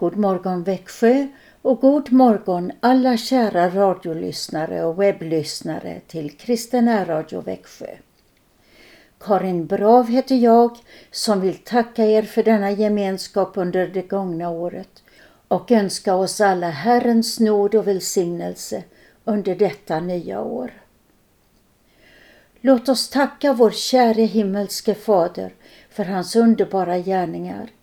God morgon Växjö och god morgon alla kära radiolyssnare och webblyssnare till Kristen Radio Växjö. Karin Brav heter jag som vill tacka er för denna gemenskap under det gångna året och önska oss alla Herrens nåd och välsignelse under detta nya år. Låt oss tacka vår käre himmelske Fader för hans underbara gärningar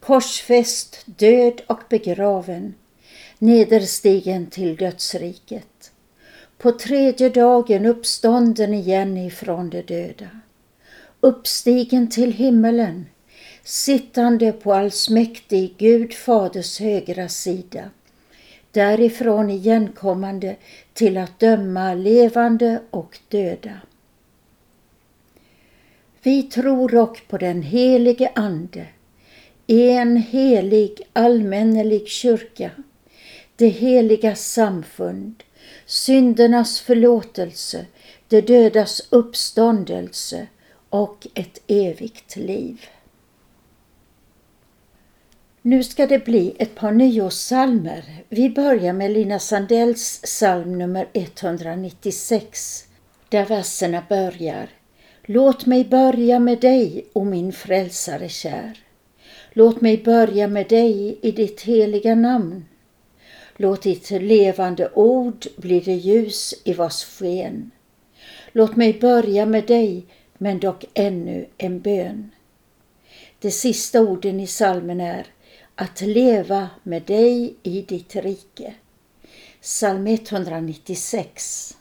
korsfäst, död och begraven, nederstigen till dödsriket. På tredje dagen uppstånden igen ifrån de döda. Uppstigen till himmelen, sittande på allsmäktig Gud faders högra sida. Därifrån igenkommande till att döma levande och döda. Vi tror dock på den helige Ande, en helig allmännelig kyrka, det heliga samfund, syndernas förlåtelse, de dödas uppståndelse och ett evigt liv. Nu ska det bli ett par nyårssalmer. Vi börjar med Lina Sandells psalm nummer 196 där verserna börjar Låt mig börja med dig, o min frälsare kär. Låt mig börja med dig i ditt heliga namn. Låt ditt levande ord bli det ljus i vars sken. Låt mig börja med dig, men dock ännu en bön. De sista orden i salmen är att leva med dig i ditt rike. Psalm 196.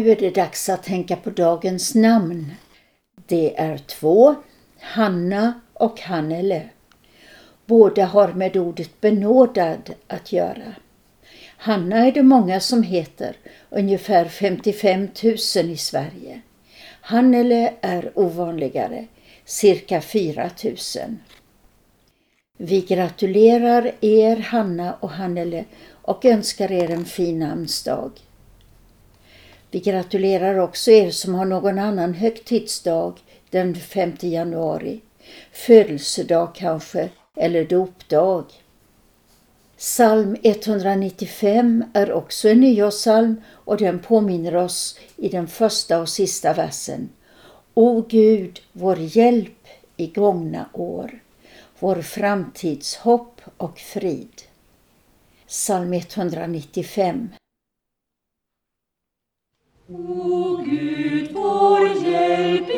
Nu är det dags att tänka på dagens namn. Det är två, Hanna och Hannele. Båda har med ordet benådad att göra. Hanna är det många som heter, ungefär 55 000 i Sverige. Hannele är ovanligare, cirka 4 000. Vi gratulerar er Hanna och Hannele och önskar er en fin namnsdag. Vi gratulerar också er som har någon annan högtidsdag den 5 januari. Födelsedag kanske, eller dopdag. Psalm 195 är också en nyårssalm och den påminner oss i den första och sista versen. O Gud, vår hjälp i gångna år, vår framtidshopp och frid. Psalm 195 O Gud, vår hjälp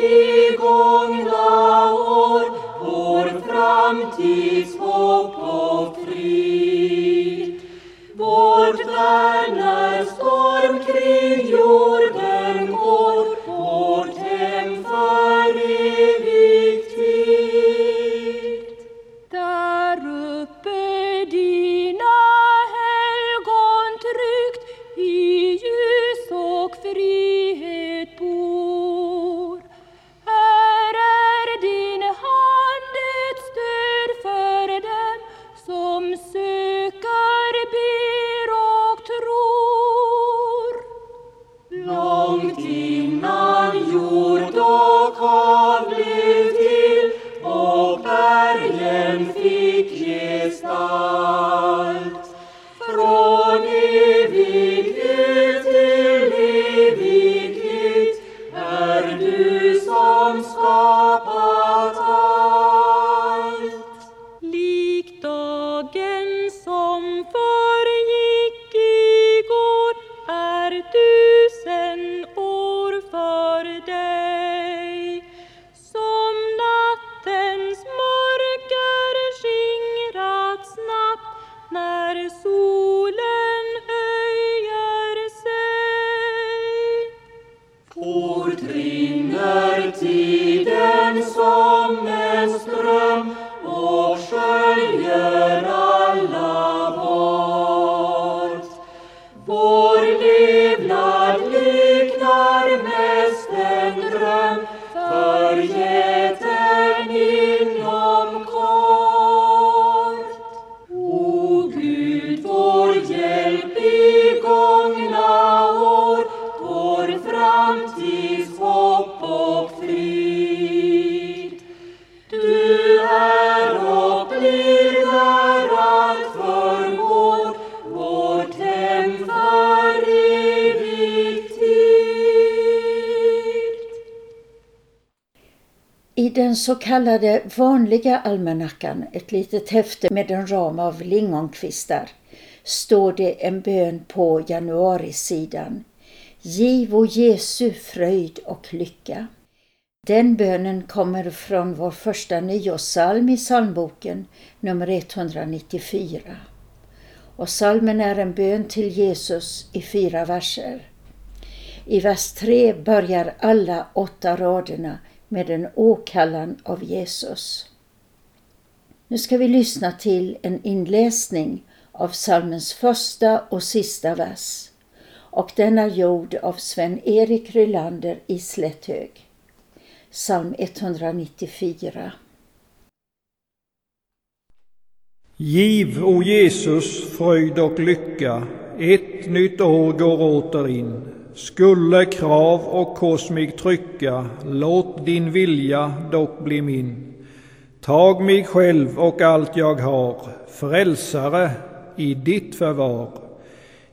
så kallade vanliga almanackan, ett litet häfte med en ram av lingonkvistar, står det en bön på januarisidan. Giv o Jesu fröjd och lycka. Den bönen kommer från vår första nyårssalm i psalmboken, nummer 194. Och salmen är en bön till Jesus i fyra verser. I vers 3 börjar alla åtta raderna med en åkallan av Jesus. Nu ska vi lyssna till en inläsning av psalmens första och sista vers och den är gjord av Sven-Erik Rylander i Slätthög. Psalm 194. Giv, o Jesus, fröjd och lycka, ett nytt år går åter in. Skulle krav och kors mig trycka, låt din vilja dock bli min. Tag mig själv och allt jag har, frälsare, i ditt förvar.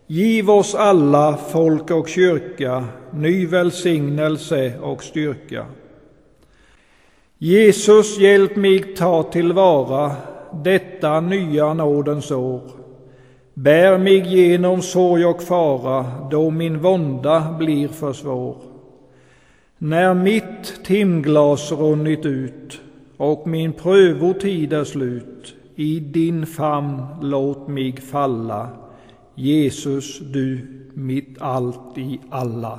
Giv oss alla, folk och kyrka, ny välsignelse och styrka. Jesus, hjälp mig ta tillvara detta nya nådens år. Bär mig genom sorg och fara, då min vånda blir för svår. När mitt timglas runnit ut och min prövotid är slut, i din famn låt mig falla. Jesus, du mitt allt i alla.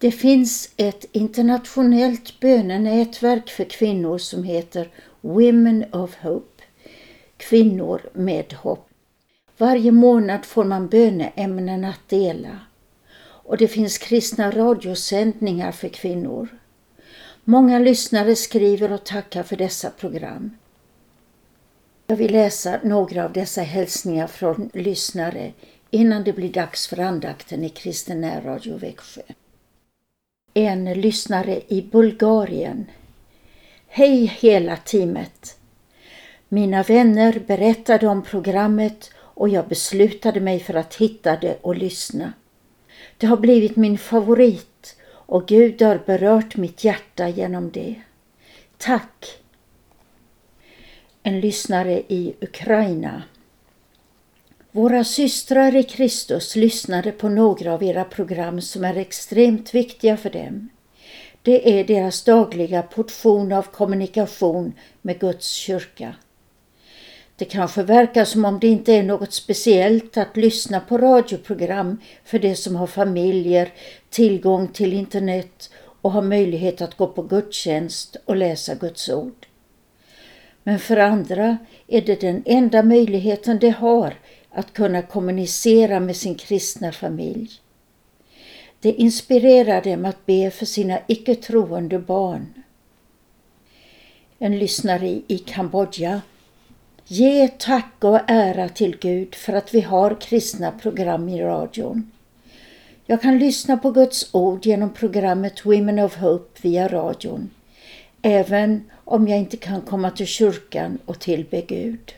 Det finns ett internationellt bönenätverk för kvinnor som heter Women of Hope, Kvinnor med hopp. Varje månad får man böneämnen att dela och det finns kristna radiosändningar för kvinnor. Många lyssnare skriver och tackar för dessa program. Jag vill läsa några av dessa hälsningar från lyssnare innan det blir dags för andakten i Kristen Radio Växjö. En lyssnare i Bulgarien. Hej hela teamet! Mina vänner berättade om programmet och jag beslutade mig för att hitta det och lyssna. Det har blivit min favorit och Gud har berört mitt hjärta genom det. Tack! En lyssnare i Ukraina. Våra systrar i Kristus lyssnade på några av era program som är extremt viktiga för dem. Det är deras dagliga portion av kommunikation med Guds kyrka. Det kanske verkar som om det inte är något speciellt att lyssna på radioprogram för de som har familjer, tillgång till internet och har möjlighet att gå på gudstjänst och läsa Guds ord. Men för andra är det den enda möjligheten de har att kunna kommunicera med sin kristna familj. Det inspirerar dem att be för sina icke troende barn. En lyssnare i Kambodja Ge tack och ära till Gud för att vi har kristna program i radion. Jag kan lyssna på Guds ord genom programmet Women of Hope via radion, även om jag inte kan komma till kyrkan och tillbe Gud.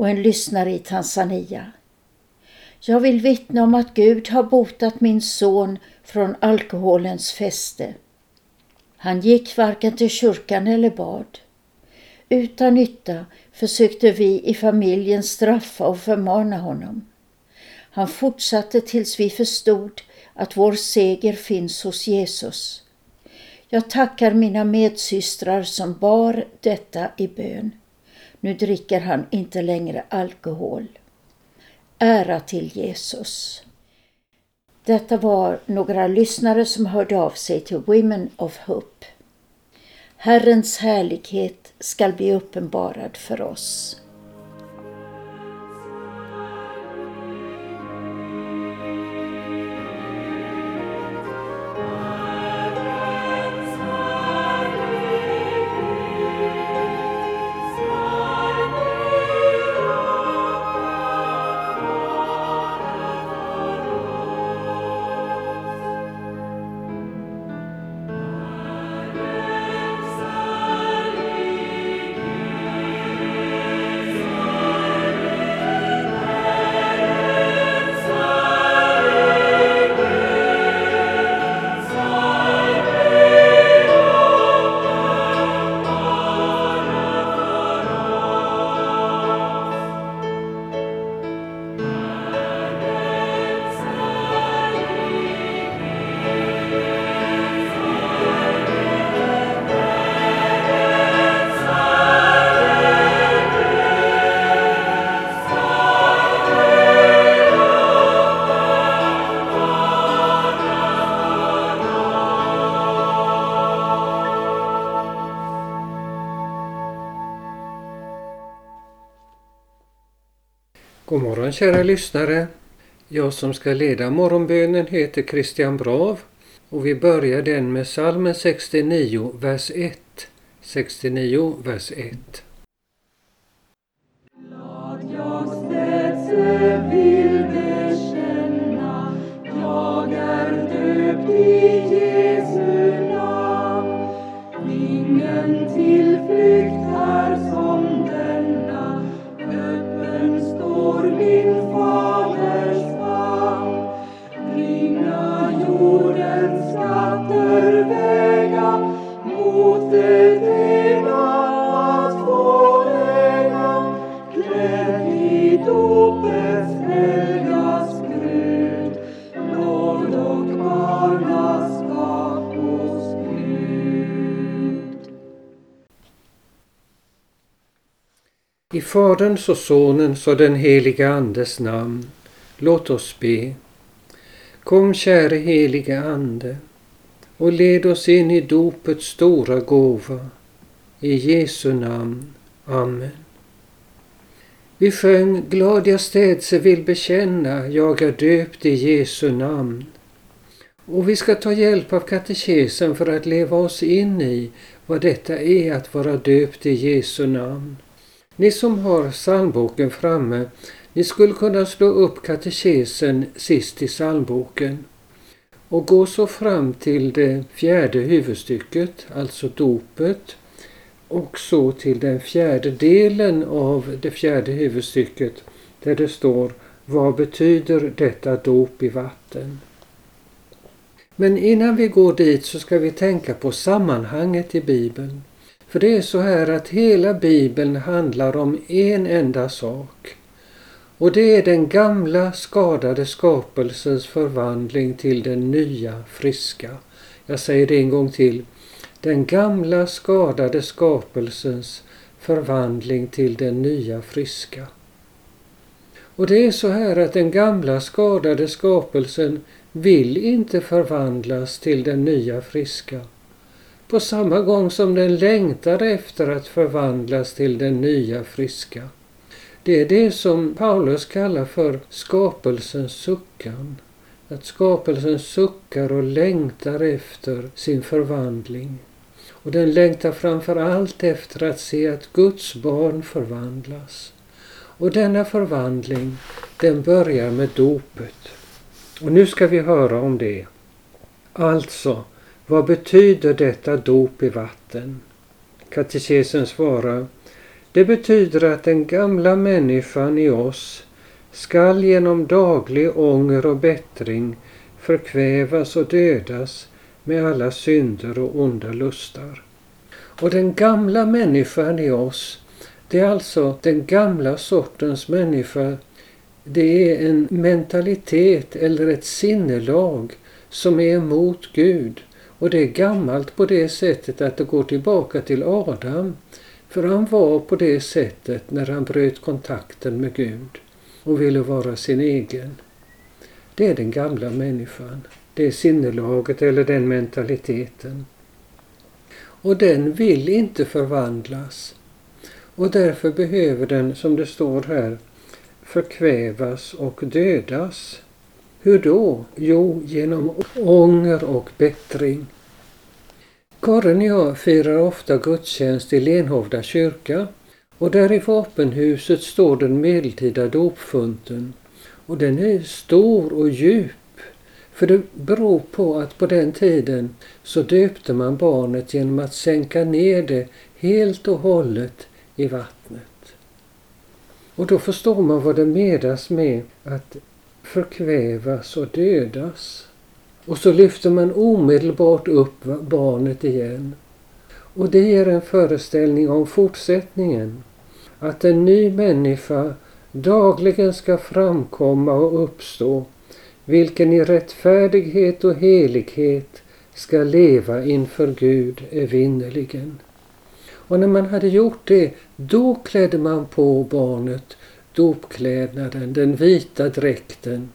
Och en lyssnare i Tanzania. Jag vill vittna om att Gud har botat min son från alkoholens fäste. Han gick varken till kyrkan eller bad. Utan nytta försökte vi i familjen straffa och förmana honom. Han fortsatte tills vi förstod att vår seger finns hos Jesus. Jag tackar mina medsystrar som bar detta i bön. Nu dricker han inte längre alkohol. Ära till Jesus. Detta var några lyssnare som hörde av sig till Women of Hope. Herrens härlighet skall bli uppenbarad för oss. Morgon kära lyssnare. Jag som ska leda morgonbönen heter Christian Brav och vi börjar den med psalmen 69, vers 1. 69, vers 1. Faderns och Sonens och den helige Andes namn. Låt oss be. Kom käre helige Ande och led oss in i dopets stora gåva. I Jesu namn. Amen. Vi sjöng Glad jag städse vill bekänna, jag är döpt i Jesu namn. Och vi ska ta hjälp av katekesen för att leva oss in i vad detta är att vara döpt i Jesu namn. Ni som har psalmboken framme, ni skulle kunna slå upp katekesen sist i psalmboken och gå så fram till det fjärde huvudstycket, alltså dopet, och så till den fjärde delen av det fjärde huvudstycket där det står Vad betyder detta dop i vatten? Men innan vi går dit så ska vi tänka på sammanhanget i Bibeln. För det är så här att hela Bibeln handlar om en enda sak. Och det är den gamla skadade skapelsens förvandling till den nya friska. Jag säger det en gång till. Den gamla skadade skapelsens förvandling till den nya friska. Och det är så här att den gamla skadade skapelsen vill inte förvandlas till den nya friska. På samma gång som den längtar efter att förvandlas till den nya friska. Det är det som Paulus kallar för skapelsens suckan. Att skapelsen suckar och längtar efter sin förvandling. Och den längtar framför allt efter att se att Guds barn förvandlas. Och denna förvandling, den börjar med dopet. Och nu ska vi höra om det. Alltså, vad betyder detta dop i vatten? Katekesen svarar det betyder att den gamla människan i oss skall genom daglig ånger och bättring förkvävas och dödas med alla synder och onda lustar. Och den gamla människan i oss, det är alltså den gamla sortens människa. Det är en mentalitet eller ett sinnelag som är emot Gud. Och det är gammalt på det sättet att det går tillbaka till Adam för han var på det sättet när han bröt kontakten med Gud och ville vara sin egen. Det är den gamla människan. Det är sinnelaget eller den mentaliteten. Och den vill inte förvandlas. Och därför behöver den, som det står här, förkvävas och dödas. Hur då? Jo, genom ånger och bättring. Karin och jag firar ofta gudstjänst i Lenhovda kyrka och där i vapenhuset står den medeltida dopfunten och den är stor och djup. För det beror på att på den tiden så döpte man barnet genom att sänka ner det helt och hållet i vattnet. Och då förstår man vad det menas med att förkvävas och dödas. Och så lyfter man omedelbart upp barnet igen. Och det ger en föreställning om fortsättningen. Att en ny människa dagligen ska framkomma och uppstå, vilken i rättfärdighet och helighet ska leva inför Gud evinnerligen. Och när man hade gjort det, då klädde man på barnet dopklädnaden, den vita dräkten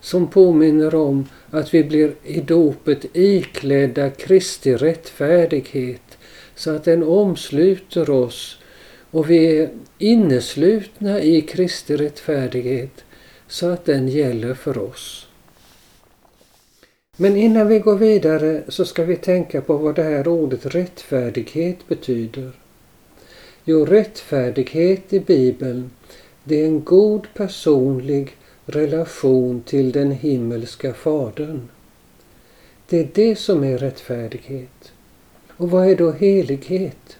som påminner om att vi blir i dopet iklädda Kristi rättfärdighet så att den omsluter oss och vi är inneslutna i Kristi rättfärdighet så att den gäller för oss. Men innan vi går vidare så ska vi tänka på vad det här ordet rättfärdighet betyder. Jo, rättfärdighet i Bibeln, det är en god personlig relation till den himmelska Fadern. Det är det som är rättfärdighet. Och vad är då helighet?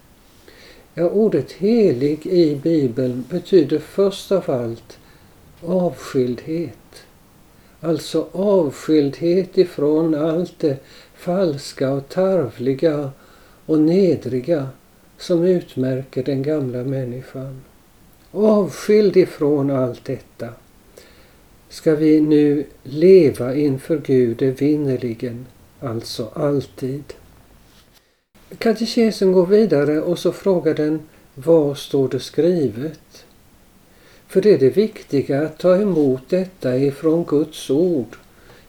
Ja, ordet helig i Bibeln betyder först av allt avskildhet. Alltså avskildhet ifrån allt det falska och tarvliga och nedriga som utmärker den gamla människan. Avskild ifrån allt detta ska vi nu leva inför Gud evinnerligen, alltså alltid. Katekesen går vidare och så frågar den Vad står det skrivet? För det är det viktiga att ta emot detta ifrån Guds ord.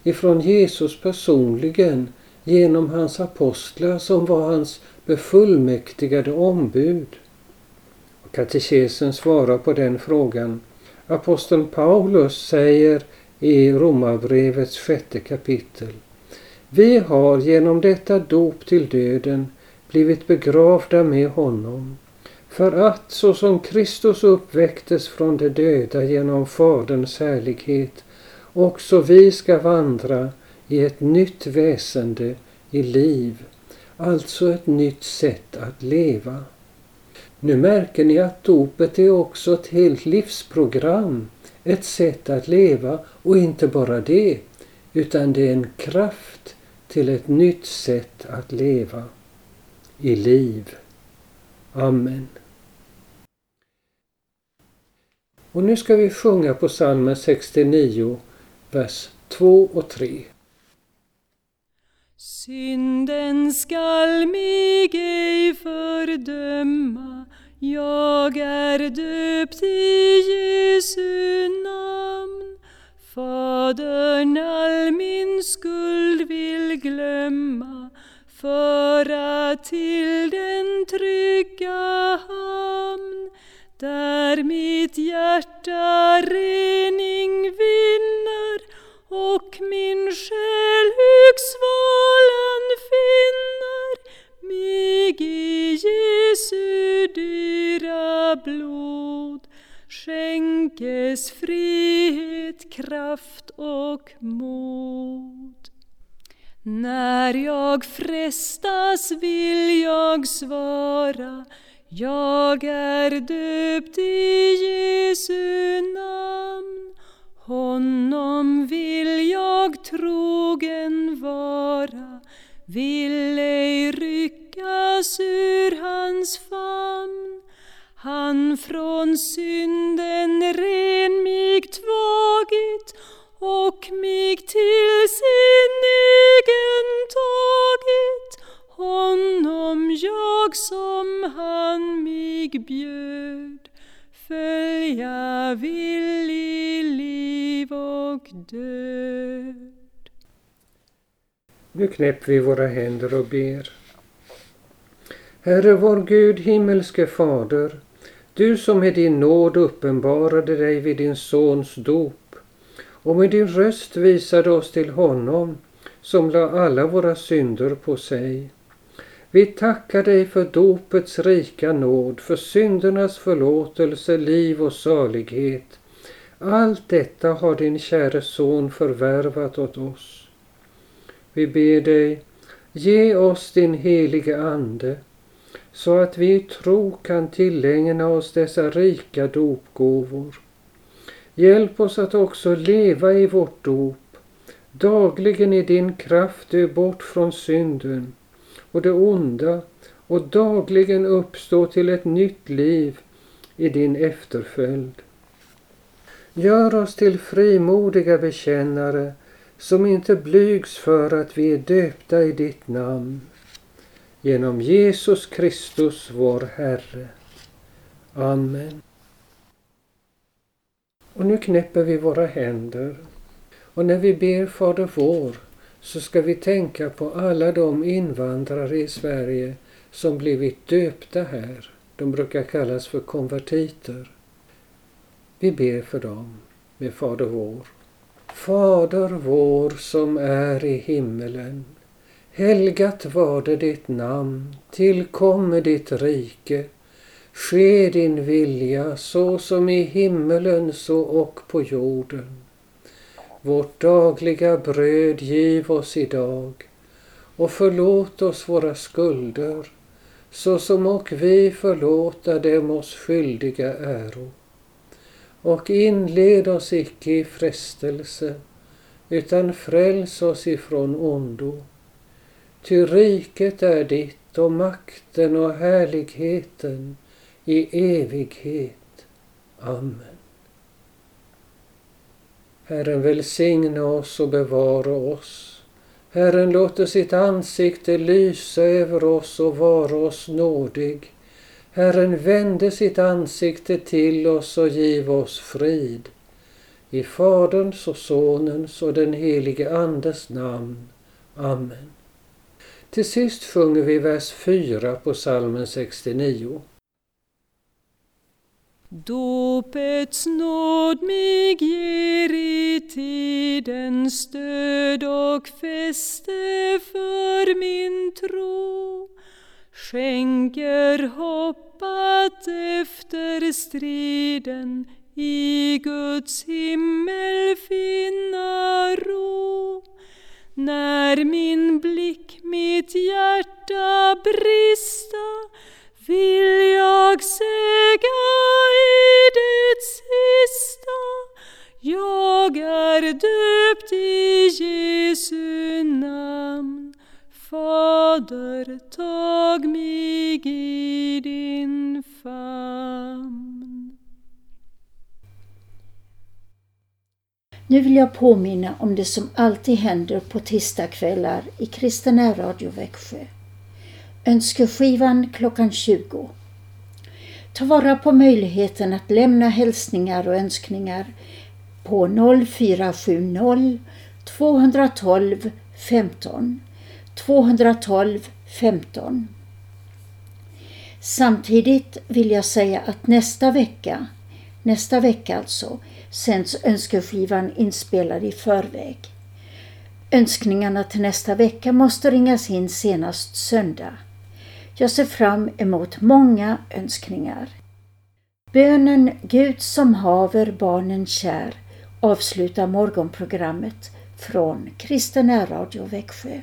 ifrån Jesus personligen genom hans apostlar som var hans befullmäktigade ombud? Katekesen svarar på den frågan. Aposteln Paulus säger i Romarbrevets sjätte kapitel. Vi har genom detta dop till döden blivit begravda med honom för att såsom Kristus uppväcktes från de döda genom Faderns härlighet också vi ska vandra i ett nytt väsende i liv, alltså ett nytt sätt att leva. Nu märker ni att dopet är också ett helt livsprogram, ett sätt att leva och inte bara det, utan det är en kraft till ett nytt sätt att leva i liv. Amen. Och nu ska vi sjunga på psalmen 69, vers 2 och 3. Synden skall mig ej fördöma jag är döpt i Jesu namn. Fadern all min skuld vill glömma. Föra till den trygga hamn där mitt hjärta rening vinner och min själ hög svalan finner. Mig i Jesu blod. Skänkes frihet, kraft och mod. När jag frestas vill jag svara jag är döpt i Jesu namn. Honom vill jag trogen vara. Vill ej ryckas ur hans famn han från synden ren mig tvagit och mig till sin egen tagit honom jag som han mig bjöd följa vill i liv och död. Nu knäpper vi våra händer och ber. Herre vår Gud, himmelske Fader, du som med din nåd uppenbarade dig vid din Sons dop och med din röst visade oss till honom som la alla våra synder på sig. Vi tackar dig för dopets rika nåd, för syndernas förlåtelse, liv och salighet. Allt detta har din käre son förvärvat åt oss. Vi ber dig, ge oss din helige Ande så att vi i tro kan tillägna oss dessa rika dopgåvor. Hjälp oss att också leva i vårt dop, dagligen i din kraft dö bort från synden och det onda och dagligen uppstå till ett nytt liv i din efterföljd. Gör oss till frimodiga bekännare som inte blygs för att vi är döpta i ditt namn. Genom Jesus Kristus vår Herre. Amen. Och nu knäpper vi våra händer. Och när vi ber Fader vår så ska vi tänka på alla de invandrare i Sverige som blivit döpta här. De brukar kallas för konvertiter. Vi ber för dem med Fader vår. Fader vår som är i himmelen. Helgat var det ditt namn, tillkomme ditt rike. Ske din vilja så som i himmelen så och på jorden. Vårt dagliga bröd giv oss idag och förlåt oss våra skulder så som och vi förlåta dem oss skyldiga äro. Och inled oss icke i frestelse utan fräls oss ifrån ondo. Ty riket är ditt och makten och härligheten i evighet. Amen. Herren välsigne oss och bevara oss. Herren låter sitt ansikte lysa över oss och vara oss nådig. Herren vände sitt ansikte till oss och giv oss frid. I Faderns och Sonens och den helige Andes namn. Amen. Till sist sjunger vi vers 4 på salmen 69. Dopets nåd mig ger i tiden stöd och fäste för min tro skänker hopp att efter striden i Guds himmel finna ro. När min blick mitt hjärta brista vill jag säga i det sista jag är döpt i Jesu namn. Fader, tag mig i din famn. Nu vill jag påminna om det som alltid händer på tisdagskvällar i Kristen Radio Växjö. Önskeskivan klockan 20. Ta vara på möjligheten att lämna hälsningar och önskningar på 0470 212 15 212 15. Samtidigt vill jag säga att nästa vecka, nästa vecka alltså, sänds önskeskivan inspelad i förväg. Önskningarna till nästa vecka måste ringas in senast söndag. Jag ser fram emot många önskningar. Bönen Gud som haver barnen kär avslutar morgonprogrammet från Kristen Radio Växjö.